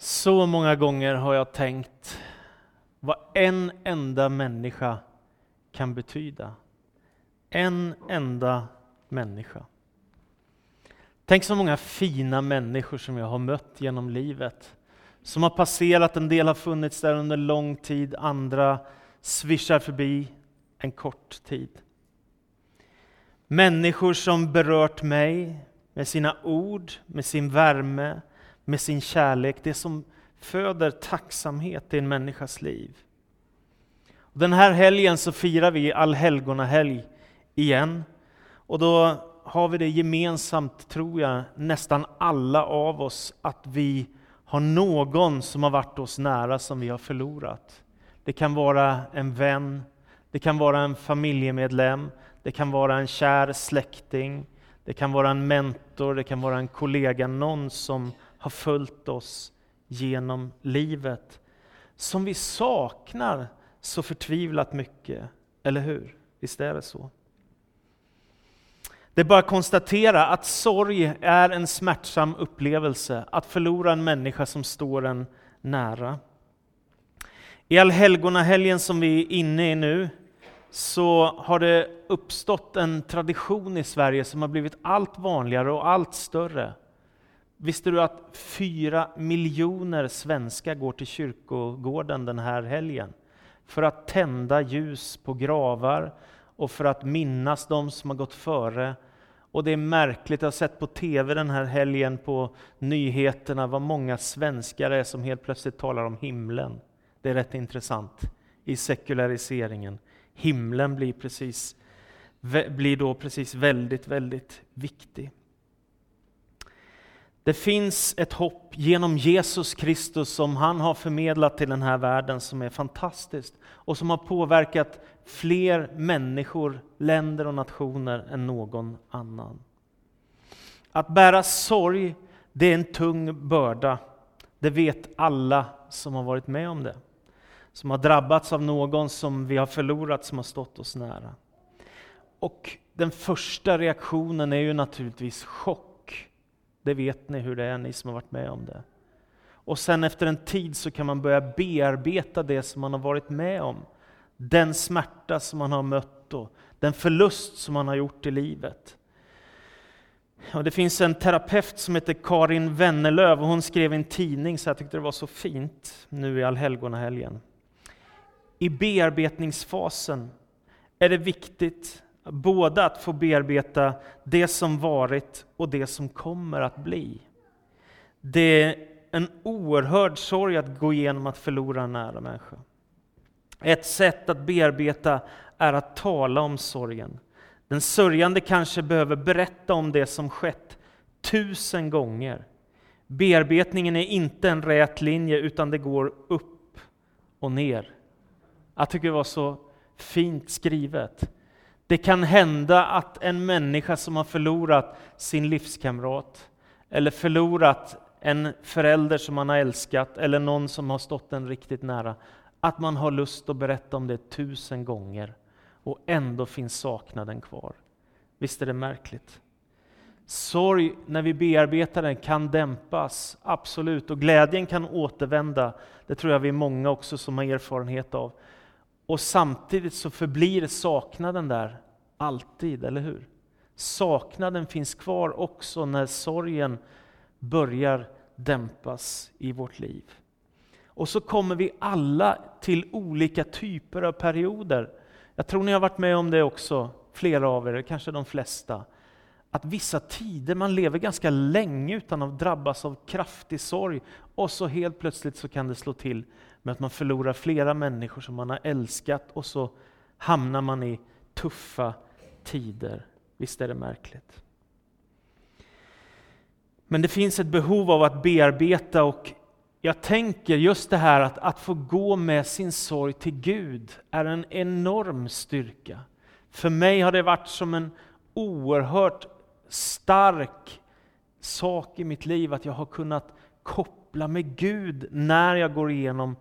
Så många gånger har jag tänkt vad en enda människa kan betyda. En enda människa. Tänk så många fina människor som jag har mött genom livet. Som har passerat, en del har funnits där under lång tid, andra svischar förbi en kort tid. Människor som berört mig med sina ord, med sin värme, med sin kärlek, det som föder tacksamhet i en människas liv. Den här helgen så firar vi allhelgonahelg igen. Och då har vi det gemensamt, tror jag, nästan alla av oss, att vi har någon som har varit oss nära som vi har förlorat. Det kan vara en vän, det kan vara en familjemedlem, det kan vara en kär släkting, det kan vara en mentor, det kan vara en kollega, någon som har följt oss genom livet, som vi saknar så förtvivlat mycket, eller hur? Visst är det så? Det är bara att konstatera att sorg är en smärtsam upplevelse, att förlora en människa som står en nära. I allhelgonahelgen som vi är inne i nu, så har det uppstått en tradition i Sverige som har blivit allt vanligare och allt större. Visste du att fyra miljoner svenskar går till kyrkogården den här helgen? För att tända ljus på gravar och för att minnas de som har gått före. Och det är märkligt, jag har sett på TV den här helgen på nyheterna vad många svenskar är som helt plötsligt talar om himlen. Det är rätt intressant i sekulariseringen. Himlen blir, precis, blir då precis väldigt, väldigt viktig. Det finns ett hopp genom Jesus Kristus som han har förmedlat till den här världen som är fantastiskt och som har påverkat fler människor, länder och nationer än någon annan. Att bära sorg, det är en tung börda. Det vet alla som har varit med om det. Som har drabbats av någon som vi har förlorat, som har stått oss nära. Och den första reaktionen är ju naturligtvis chock det vet ni hur det är, ni som har varit med om det. Och sen efter en tid så kan man börja bearbeta det som man har varit med om. Den smärta som man har mött och den förlust som man har gjort i livet. Och det finns en terapeut som heter Karin Wennerlöv och hon skrev i en tidning, så jag tyckte det var så fint nu i allhelgonahelgen. I bearbetningsfasen är det viktigt Både att få bearbeta det som varit och det som kommer att bli. Det är en oerhörd sorg att gå igenom att förlora en nära människa. Ett sätt att bearbeta är att tala om sorgen. Den sörjande kanske behöver berätta om det som skett tusen gånger. Bearbetningen är inte en rät linje, utan det går upp och ner. Jag tycker det var så fint skrivet. Det kan hända att en människa som har förlorat sin livskamrat, eller förlorat en förälder som man har älskat, eller någon som har stått en riktigt nära, att man har lust att berätta om det tusen gånger, och ändå finns saknaden kvar. Visst är det märkligt? Sorg, när vi bearbetar den, kan dämpas, absolut, och glädjen kan återvända. Det tror jag vi är många också som har erfarenhet av. Och samtidigt så förblir saknaden där alltid, eller hur? Saknaden finns kvar också när sorgen börjar dämpas i vårt liv. Och så kommer vi alla till olika typer av perioder. Jag tror ni har varit med om det också, flera av er, kanske de flesta. Att vissa tider, man lever ganska länge utan att drabbas av kraftig sorg och så helt plötsligt så kan det slå till med att man förlorar flera människor som man har älskat och så hamnar man i tuffa tider. Visst är det märkligt? Men det finns ett behov av att bearbeta och jag tänker just det här att, att få gå med sin sorg till Gud är en enorm styrka. För mig har det varit som en oerhört stark sak i mitt liv att jag har kunnat koppla med Gud när jag går igenom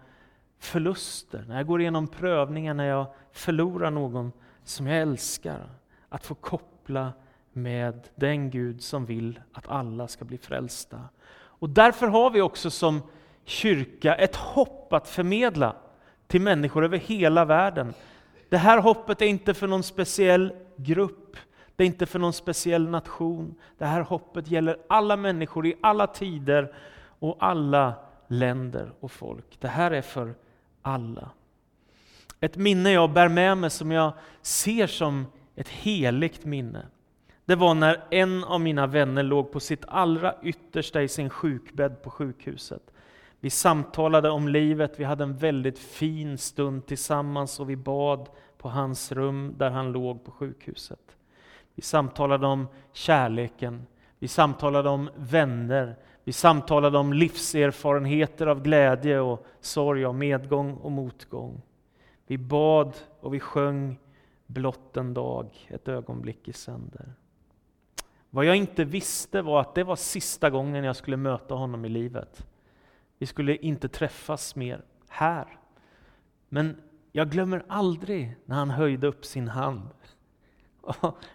förluster, när jag går igenom prövningar, när jag förlorar någon som jag älskar. Att få koppla med den Gud som vill att alla ska bli frälsta. Och därför har vi också som kyrka ett hopp att förmedla till människor över hela världen. Det här hoppet är inte för någon speciell grupp, det är inte för någon speciell nation. Det här hoppet gäller alla människor i alla tider och alla länder och folk. Det här är för alla. Ett minne jag bär med mig som jag ser som ett heligt minne. Det var när en av mina vänner låg på sitt allra yttersta i sin sjukbädd på sjukhuset. Vi samtalade om livet, vi hade en väldigt fin stund tillsammans och vi bad på hans rum där han låg på sjukhuset. Vi samtalade om kärleken, vi samtalade om vänner, vi samtalade om livserfarenheter av glädje och sorg, av medgång och motgång. Vi bad och vi sjöng Blott en dag, ett ögonblick i sänder. Vad jag inte visste var att det var sista gången jag skulle möta honom i livet. Vi skulle inte träffas mer här. Men jag glömmer aldrig när han höjde upp sin hand.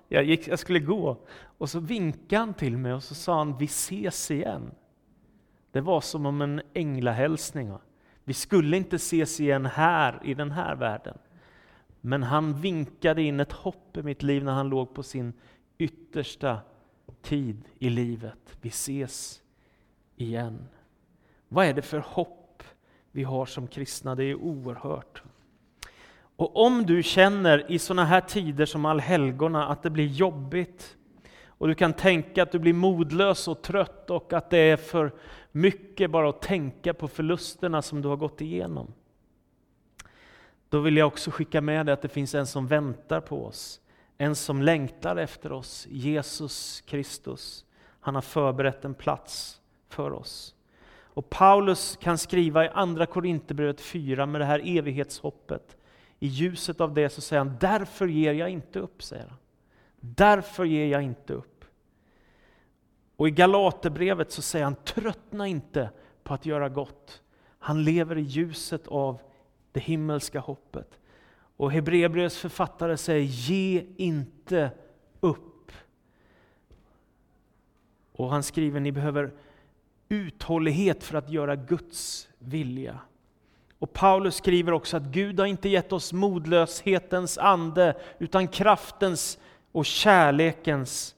Jag, gick, jag skulle gå och så vinkade han till mig och så sa han vi ses igen. Det var som om en änglahälsning. Vi skulle inte ses igen här i den här världen. Men han vinkade in ett hopp i mitt liv när han låg på sin yttersta tid i livet. Vi ses igen. Vad är det för hopp vi har som kristna? Det är oerhört. Och om du känner i sådana här tider som allhelgona att det blir jobbigt och du kan tänka att du blir modlös och trött och att det är för mycket bara att tänka på förlusterna som du har gått igenom. Då vill jag också skicka med dig att det finns en som väntar på oss. En som längtar efter oss, Jesus Kristus. Han har förberett en plats för oss. Och Paulus kan skriva i Andra Korinthierbrevet 4 med det här evighetshoppet. I ljuset av det så säger han, därför ger jag inte upp, säger han. Därför ger jag inte upp. Och i Galaterbrevet så säger han, tröttna inte på att göra gott. Han lever i ljuset av det himmelska hoppet. Och Hebreerbrevets författare säger, ge inte upp. Och han skriver, ni behöver uthållighet för att göra Guds vilja. Och Paulus skriver också att Gud har inte gett oss modlöshetens ande, utan kraftens och kärlekens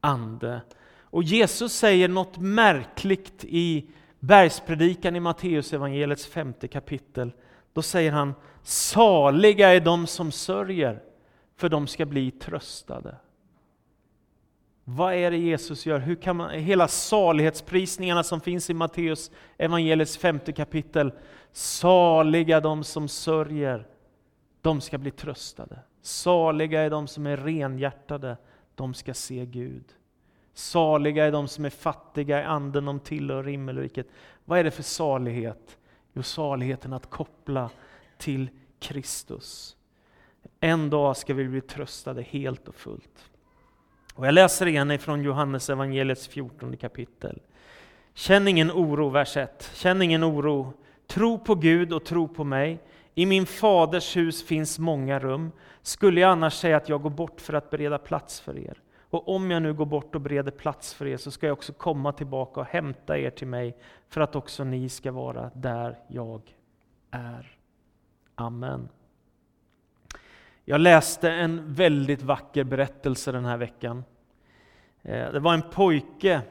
ande. Och Jesus säger något märkligt i bergspredikan i Matteus evangeliets femte kapitel. Då säger han, saliga är de som sörjer, för de ska bli tröstade. Vad är det Jesus gör? Hur kan man, hela salighetsprisningarna som finns i Matteus evangeliets femte kapitel. Saliga de som sörjer, de ska bli tröstade. Saliga är de som är renhjärtade, de ska se Gud. Saliga är de som är fattiga i anden, de tillhör himmelriket. Vad är det för salighet? Jo, saligheten att koppla till Kristus. En dag ska vi bli tröstade helt och fullt. Och jag läser igen ifrån Johannes evangeliets 14 kapitel. Känn ingen oro, vers 1. Känn ingen oro. Tro på Gud och tro på mig. I min faders hus finns många rum. Skulle jag annars säga att jag går bort för att bereda plats för er? Och om jag nu går bort och bereder plats för er så ska jag också komma tillbaka och hämta er till mig för att också ni ska vara där jag är. Amen. Jag läste en väldigt vacker berättelse den här veckan. Eh, det var en pojke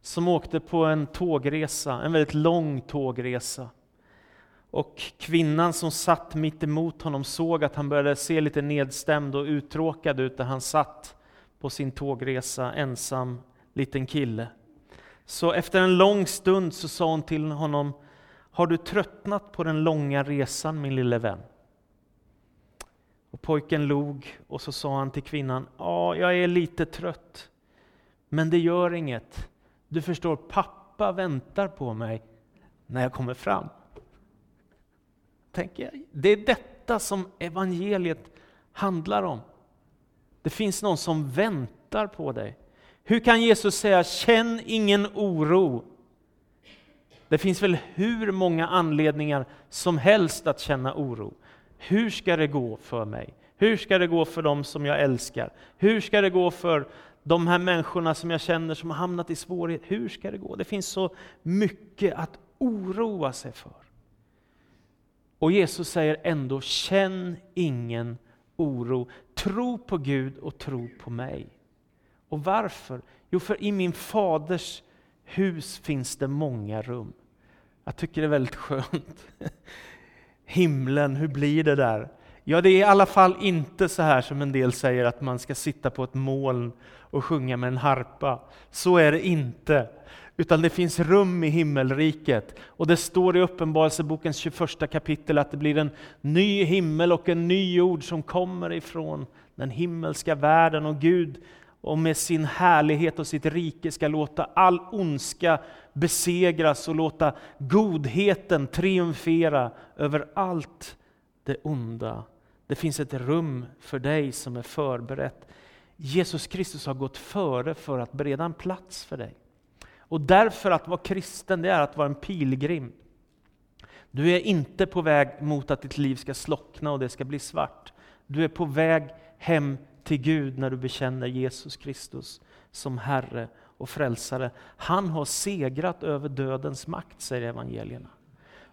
som åkte på en tågresa, en väldigt lång tågresa. Och kvinnan som satt mitt emot honom såg att han började se lite nedstämd och uttråkad ut där han satt på sin tågresa, ensam liten kille. Så efter en lång stund så sa hon till honom, har du tröttnat på den långa resan min lille vän? Och pojken log och så sa han till kvinnan, ja, jag är lite trött. Men det gör inget. Du förstår, pappa väntar på mig när jag kommer fram. Tänker jag. Det är detta som evangeliet handlar om. Det finns någon som väntar på dig. Hur kan Jesus säga, känn ingen oro? Det finns väl hur många anledningar som helst att känna oro. Hur ska det gå för mig? Hur ska det gå för dem som jag älskar? Hur ska det gå för de här människorna som jag känner som har hamnat i svårighet? Hur ska det gå? Det finns så mycket att oroa sig för. Och Jesus säger ändå, känn ingen oro. Tro på Gud och tro på mig. Och varför? Jo, för i min faders hus finns det många rum. Jag tycker det är väldigt skönt. Himlen, hur blir det där? Ja, det är i alla fall inte så här som en del säger att man ska sitta på ett moln och sjunga med en harpa. Så är det inte. Utan det finns rum i himmelriket. Och det står i Uppenbarelsebokens 21 kapitel att det blir en ny himmel och en ny jord som kommer ifrån den himmelska världen. Och Gud och med sin härlighet och sitt rike ska låta all ondska besegras och låta godheten triumfera över allt det onda. Det finns ett rum för dig som är förberett. Jesus Kristus har gått före för att bereda en plats för dig. Och därför att vara kristen, det är att vara en pilgrim. Du är inte på väg mot att ditt liv ska slockna och det ska bli svart. Du är på väg hem till Gud när du bekänner Jesus Kristus som Herre och Frälsare. Han har segrat över dödens makt, säger evangelierna.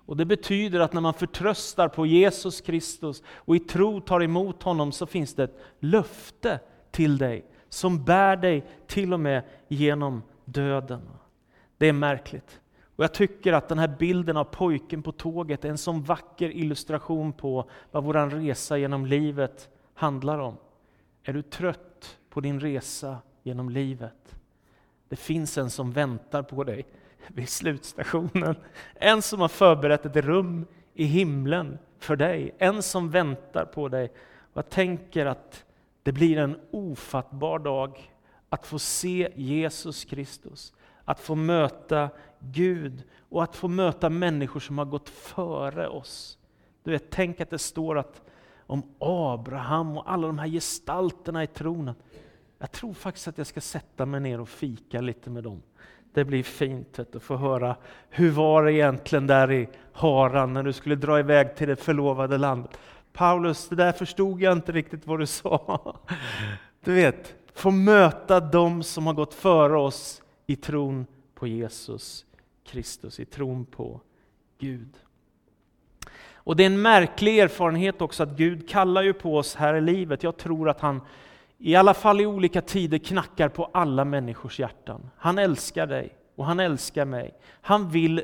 Och Det betyder att när man förtröstar på Jesus Kristus och i tro tar emot honom så finns det ett löfte till dig som bär dig till och med genom döden. Det är märkligt. Och Jag tycker att den här bilden av pojken på tåget är en sån vacker illustration på vad vår resa genom livet handlar om. Är du trött på din resa genom livet? Det finns en som väntar på dig vid slutstationen. En som har förberett ett rum i himlen för dig. En som väntar på dig. Och jag tänker att det blir en ofattbar dag att få se Jesus Kristus, att få möta Gud och att få möta människor som har gått före oss. Du vet, tänk att det står att om Abraham och alla de här gestalterna i tronen. Jag tror faktiskt att jag ska sätta mig ner och fika lite med dem. Det blir fint att få höra, hur var det egentligen där i Haran när du skulle dra iväg till det förlovade landet? Paulus, det där förstod jag inte riktigt vad du sa. Du vet, få möta dem som har gått före oss i tron på Jesus Kristus, i tron på Gud. Och det är en märklig erfarenhet också att Gud kallar ju på oss här i livet. Jag tror att han i alla fall i olika tider knackar på alla människors hjärtan. Han älskar dig och han älskar mig. Han vill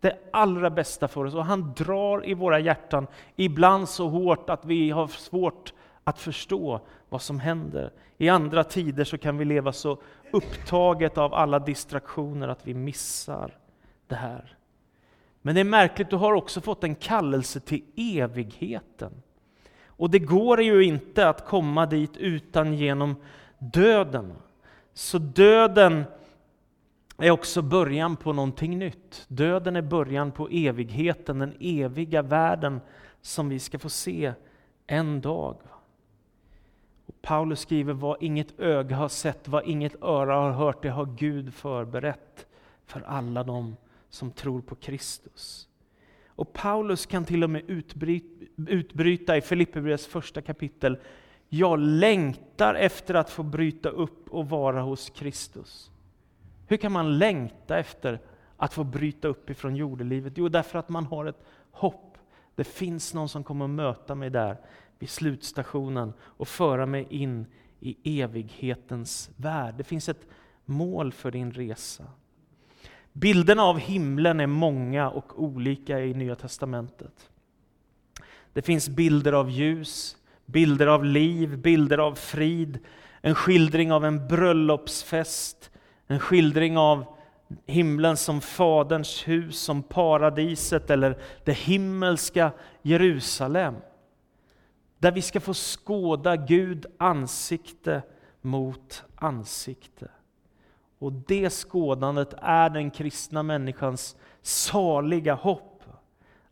det allra bästa för oss och han drar i våra hjärtan, ibland så hårt att vi har svårt att förstå vad som händer. I andra tider så kan vi leva så upptaget av alla distraktioner att vi missar det här. Men det är märkligt, du har också fått en kallelse till evigheten. Och det går ju inte att komma dit utan genom döden. Så döden är också början på någonting nytt. Döden är början på evigheten, den eviga världen som vi ska få se en dag. Och Paulus skriver, vad inget öga har sett, vad inget öra har hört, det har Gud förberett för alla dem som tror på Kristus. Och Paulus kan till och med utbryta, i Filipperbrevets första kapitel, jag längtar efter att få bryta upp och vara hos Kristus. Hur kan man längta efter att få bryta upp ifrån jordelivet? Jo, därför att man har ett hopp. Det finns någon som kommer att möta mig där vid slutstationen och föra mig in i evighetens värld. Det finns ett mål för din resa. Bilderna av himlen är många och olika i Nya Testamentet. Det finns bilder av ljus, bilder av liv, bilder av frid, en skildring av en bröllopsfest, en skildring av himlen som Faderns hus, som paradiset eller det himmelska Jerusalem. Där vi ska få skåda Gud ansikte mot ansikte. Och det skådandet är den kristna människans saliga hopp.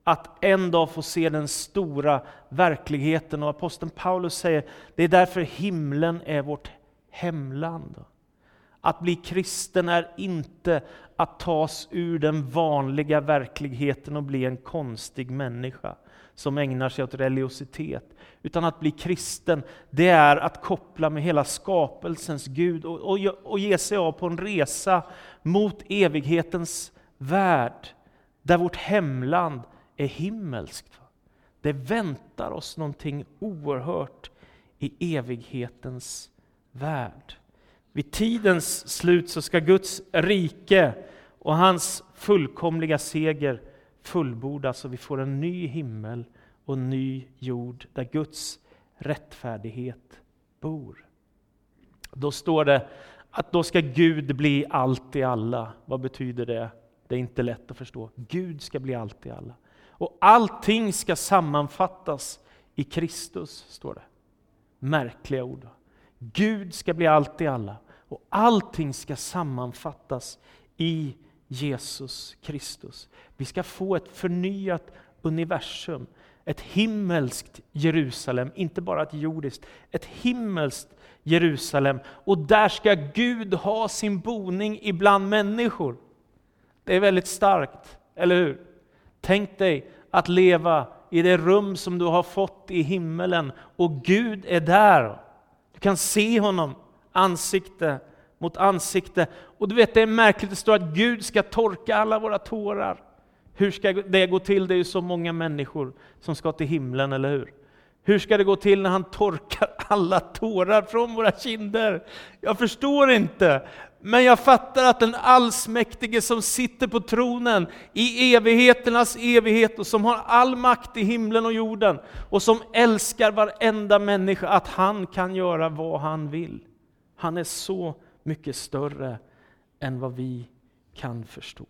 Att en dag få se den stora verkligheten. Och aposteln Paulus säger, det är därför himlen är vårt hemland. Att bli kristen är inte att tas ur den vanliga verkligheten och bli en konstig människa som ägnar sig åt religiositet. Utan att bli kristen, det är att koppla med hela skapelsens Gud och, och, och ge sig av på en resa mot evighetens värld. där vårt hemland är himmelskt. Det väntar oss någonting oerhört i evighetens värld. Vid tidens slut så ska Guds rike och hans fullkomliga seger fullbordas och vi får en ny himmel och en ny jord där Guds rättfärdighet bor. Då står det att då ska Gud bli allt i alla. Vad betyder det? Det är inte lätt att förstå. Gud ska bli allt i alla. Och allting ska sammanfattas i Kristus, står det. Märkliga ord. Gud ska bli allt i alla. Och allting ska sammanfattas i Jesus Kristus. Vi ska få ett förnyat universum, ett himmelskt Jerusalem, inte bara ett jordiskt, ett himmelskt Jerusalem. Och där ska Gud ha sin boning ibland människor. Det är väldigt starkt, eller hur? Tänk dig att leva i det rum som du har fått i himmelen och Gud är där. Du kan se honom ansikte mot ansikte. Och du vet, det är märkligt, det står att Gud ska torka alla våra tårar. Hur ska det gå till? Det är ju så många människor som ska till himlen, eller hur? Hur ska det gå till när han torkar alla tårar från våra kinder? Jag förstår inte. Men jag fattar att den allsmäktige som sitter på tronen i evigheternas evighet och som har all makt i himlen och jorden och som älskar varenda människa, att han kan göra vad han vill. Han är så mycket större än vad vi kan förstå.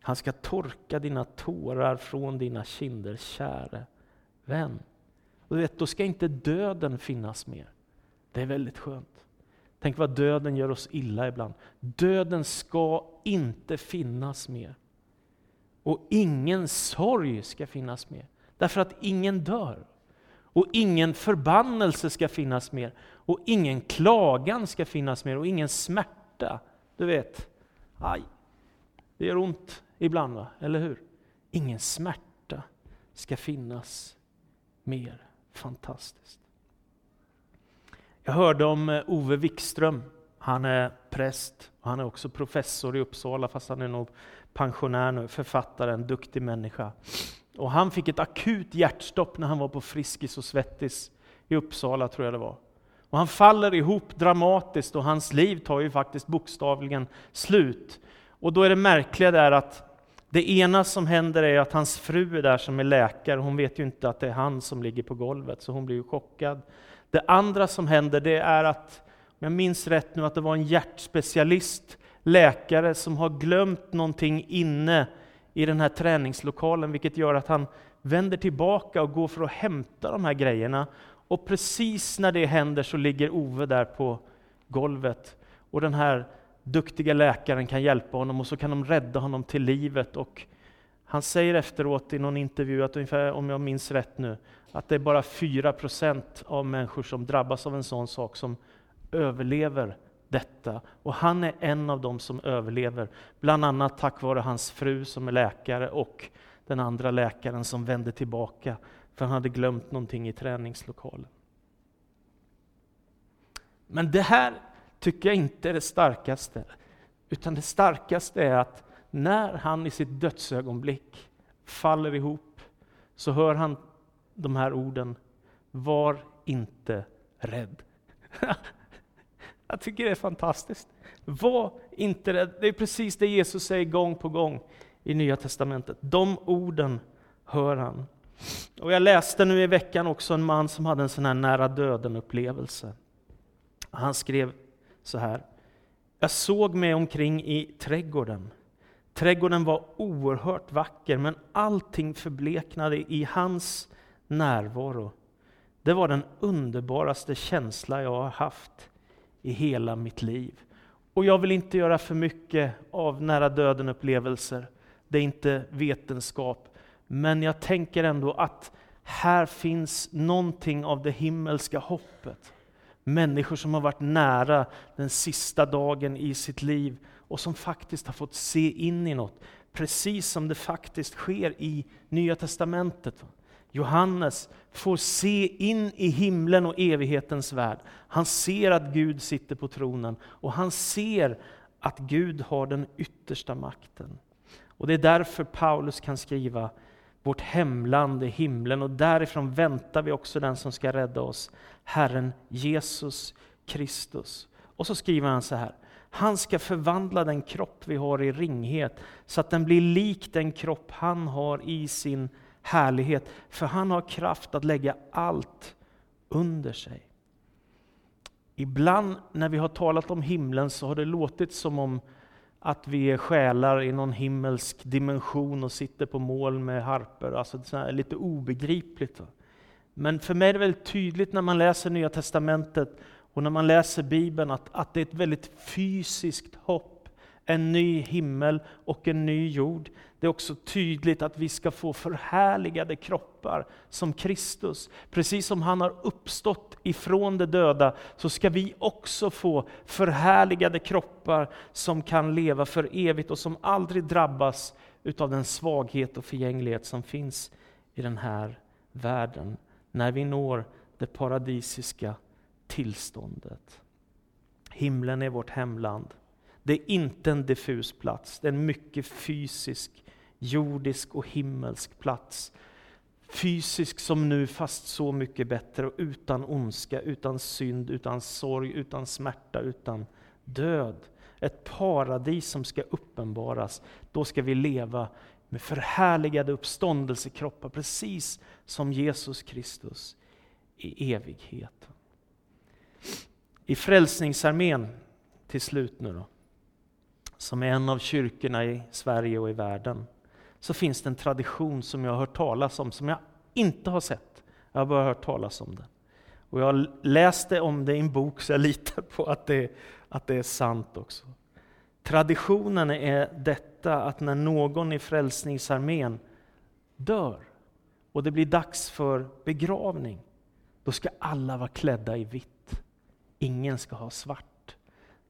Han ska torka dina tårar från dina kinder, käre vän. Och du vet, då ska inte döden finnas mer. Det är väldigt skönt. Tänk vad döden gör oss illa ibland. Döden ska inte finnas mer. Och ingen sorg ska finnas mer. Därför att ingen dör. Och ingen förbannelse ska finnas mer. Och ingen klagan ska finnas mer. Och ingen smärta. Du vet, aj, det gör ont ibland, va? eller hur? Ingen smärta ska finnas mer. Fantastiskt. Jag hörde om eh, Ove Wikström. Han är präst och han är också professor i Uppsala, fast han är nog pensionär nu, författare, en duktig människa. Och han fick ett akut hjärtstopp när han var på Friskis och Svettis i Uppsala, tror jag det var. Och han faller ihop dramatiskt och hans liv tar ju faktiskt bokstavligen slut. Och då är det märkliga där att det ena som händer är att hans fru är där som är läkare, hon vet ju inte att det är han som ligger på golvet, så hon blir ju chockad. Det andra som händer det är att, om jag minns rätt nu, att det var en hjärtspecialist, läkare, som har glömt någonting inne i den här träningslokalen, vilket gör att han vänder tillbaka och går för att hämta de här grejerna. Och precis när det händer så ligger Ove där på golvet. Och den här duktiga läkaren kan hjälpa honom och så kan de rädda honom till livet. Och han säger efteråt i någon intervju, att ungefär, om jag minns rätt nu, att det är bara 4% av människor som drabbas av en sån sak som överlever detta. Och han är en av dem som överlever, bland annat tack vare hans fru som är läkare och den andra läkaren som vände tillbaka, för han hade glömt någonting i träningslokalen. Men det här tycker jag inte är det starkaste, utan det starkaste är att när han i sitt dödsögonblick faller ihop, så hör han de här orden, var inte rädd. Jag tycker det är fantastiskt. Var inte rädd. Det är precis det Jesus säger gång på gång i Nya Testamentet. De orden hör han. Och jag läste nu i veckan också en man som hade en sån här nära döden-upplevelse. Han skrev så här. Jag såg mig omkring i trädgården. Trädgården var oerhört vacker, men allting förbleknade i hans närvaro. Det var den underbaraste känsla jag har haft i hela mitt liv. Och jag vill inte göra för mycket av nära döden-upplevelser. Det är inte vetenskap. Men jag tänker ändå att här finns någonting av det himmelska hoppet. Människor som har varit nära den sista dagen i sitt liv och som faktiskt har fått se in i något, precis som det faktiskt sker i Nya Testamentet. Johannes får se in i himlen och evighetens värld. Han ser att Gud sitter på tronen och han ser att Gud har den yttersta makten. Och det är därför Paulus kan skriva vårt hemland är himlen och därifrån väntar vi också den som ska rädda oss, Herren Jesus Kristus. Och så skriver han så här, han ska förvandla den kropp vi har i ringhet så att den blir lik den kropp han har i sin härlighet. För han har kraft att lägga allt under sig. Ibland när vi har talat om himlen så har det låtit som om att vi är själar i någon himmelsk dimension och sitter på moln med harper. Alltså det är lite obegripligt. Men för mig är det väldigt tydligt när man läser Nya Testamentet och när man läser Bibeln att, att det är ett väldigt fysiskt hopp en ny himmel och en ny jord. Det är också tydligt att vi ska få förhärligade kroppar som Kristus. Precis som han har uppstått ifrån de döda, så ska vi också få förhärligade kroppar som kan leva för evigt och som aldrig drabbas utav den svaghet och förgänglighet som finns i den här världen. När vi når det paradisiska tillståndet. Himlen är vårt hemland. Det är inte en diffus plats, det är en mycket fysisk, jordisk och himmelsk plats. Fysisk som nu, fast så mycket bättre och utan ondska, utan synd, utan sorg, utan smärta, utan död. Ett paradis som ska uppenbaras. Då ska vi leva med förhärligade uppståndelsekroppar, precis som Jesus Kristus i evighet. I Frälsningsarmén, till slut nu då, som är en av kyrkorna i Sverige och i världen, så finns det en tradition som jag har hört talas om, som jag inte har sett. Jag har bara hört talas om den. Och jag läste om det i en bok, så jag litar på att det, att det är sant också. Traditionen är detta att när någon i Frälsningsarmén dör och det blir dags för begravning, då ska alla vara klädda i vitt. Ingen ska ha svart.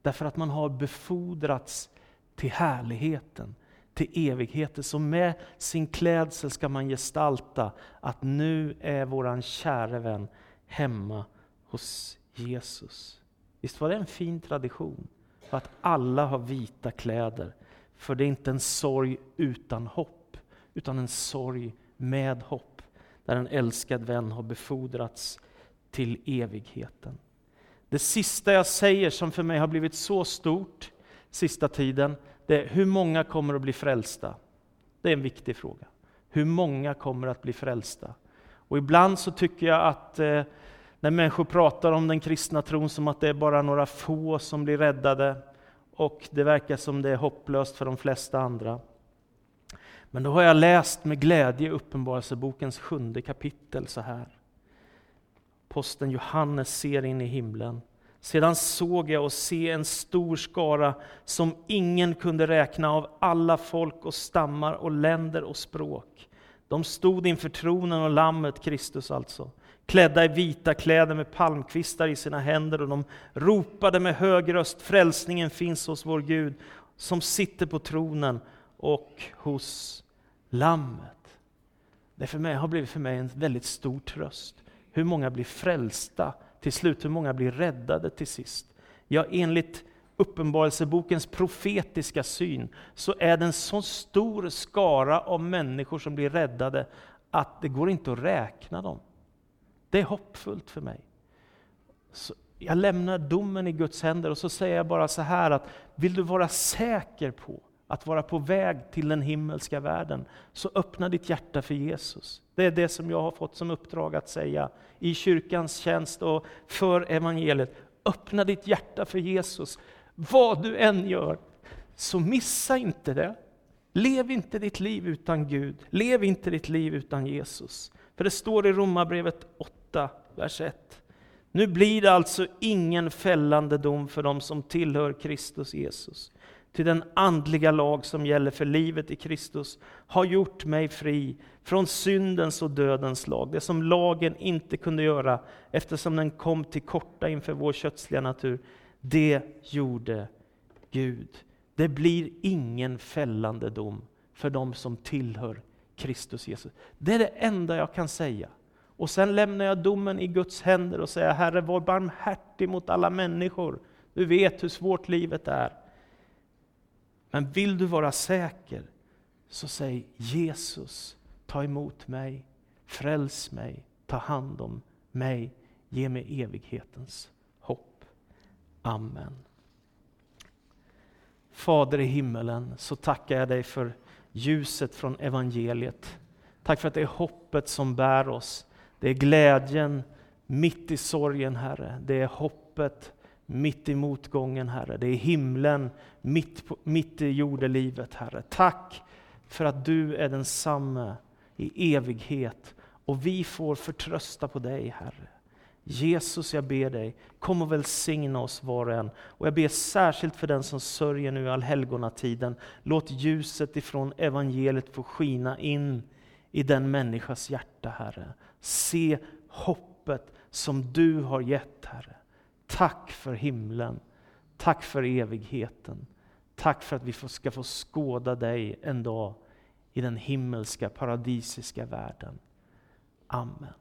Därför att man har befordrats till härligheten, till evigheten. Så med sin klädsel ska man gestalta att nu är våran käre vän hemma hos Jesus. Visst var det en fin tradition? För att alla har vita kläder. För det är inte en sorg utan hopp, utan en sorg med hopp. Där en älskad vän har befordrats till evigheten. Det sista jag säger som för mig har blivit så stort, sista tiden, det är hur många kommer att bli frälsta? Det är en viktig fråga. Hur många kommer att bli frälsta? Och ibland så tycker jag att eh, när människor pratar om den kristna tron som att det är bara några få som blir räddade, och det verkar som det är hopplöst för de flesta andra. Men då har jag läst med glädje Uppenbarelsebokens sjunde kapitel så här. Posten Johannes ser in i himlen sedan såg jag och se en stor skara som ingen kunde räkna av alla folk och stammar och länder och språk. De stod inför tronen och lammet, Kristus alltså, klädda i vita kläder med palmkvistar i sina händer och de ropade med hög röst, frälsningen finns hos vår Gud som sitter på tronen och hos lammet. Det för mig, har blivit för mig en väldigt stor tröst. Hur många blir frälsta till slut, hur många blir räddade till sist? Ja, enligt Uppenbarelsebokens profetiska syn så är det en så stor skara av människor som blir räddade att det går inte att räkna dem. Det är hoppfullt för mig. Så jag lämnar domen i Guds händer och så säger jag bara så här att vill du vara säker på att vara på väg till den himmelska världen, så öppna ditt hjärta för Jesus. Det är det som jag har fått som uppdrag att säga i kyrkans tjänst och för evangeliet. Öppna ditt hjärta för Jesus. Vad du än gör, så missa inte det. Lev inte ditt liv utan Gud. Lev inte ditt liv utan Jesus. För det står i Romarbrevet 8, vers 1. Nu blir det alltså ingen fällande dom för dem som tillhör Kristus Jesus. Till den andliga lag som gäller för livet i Kristus har gjort mig fri från syndens och dödens lag. Det som lagen inte kunde göra eftersom den kom till korta inför vår kötsliga natur. Det gjorde Gud. Det blir ingen fällande dom för de som tillhör Kristus Jesus. Det är det enda jag kan säga. Och sen lämnar jag domen i Guds händer och säger Herre, var barmhärtig mot alla människor. Du vet hur svårt livet är. Men vill du vara säker, Så säg Jesus, ta emot mig, fräls mig, ta hand om mig, ge mig evighetens hopp. Amen. Fader i himmelen, så tackar jag dig för ljuset från evangeliet. Tack för att det är hoppet som bär oss. Det är glädjen mitt i sorgen, Herre. Det är hoppet mitt i motgången, Herre. Det är himlen mitt, på, mitt i jordelivet, Herre. Tack för att du är densamme i evighet och vi får förtrösta på dig, Herre. Jesus, jag ber dig, kom och välsigna oss var och en. Och jag ber särskilt för den som sörjer nu i allhelgonatiden. Låt ljuset ifrån evangeliet få skina in i den människas hjärta, Herre. Se hoppet som du har gett, Herre. Tack för himlen. Tack för evigheten. Tack för att vi ska få skåda dig en dag i den himmelska paradisiska världen. Amen.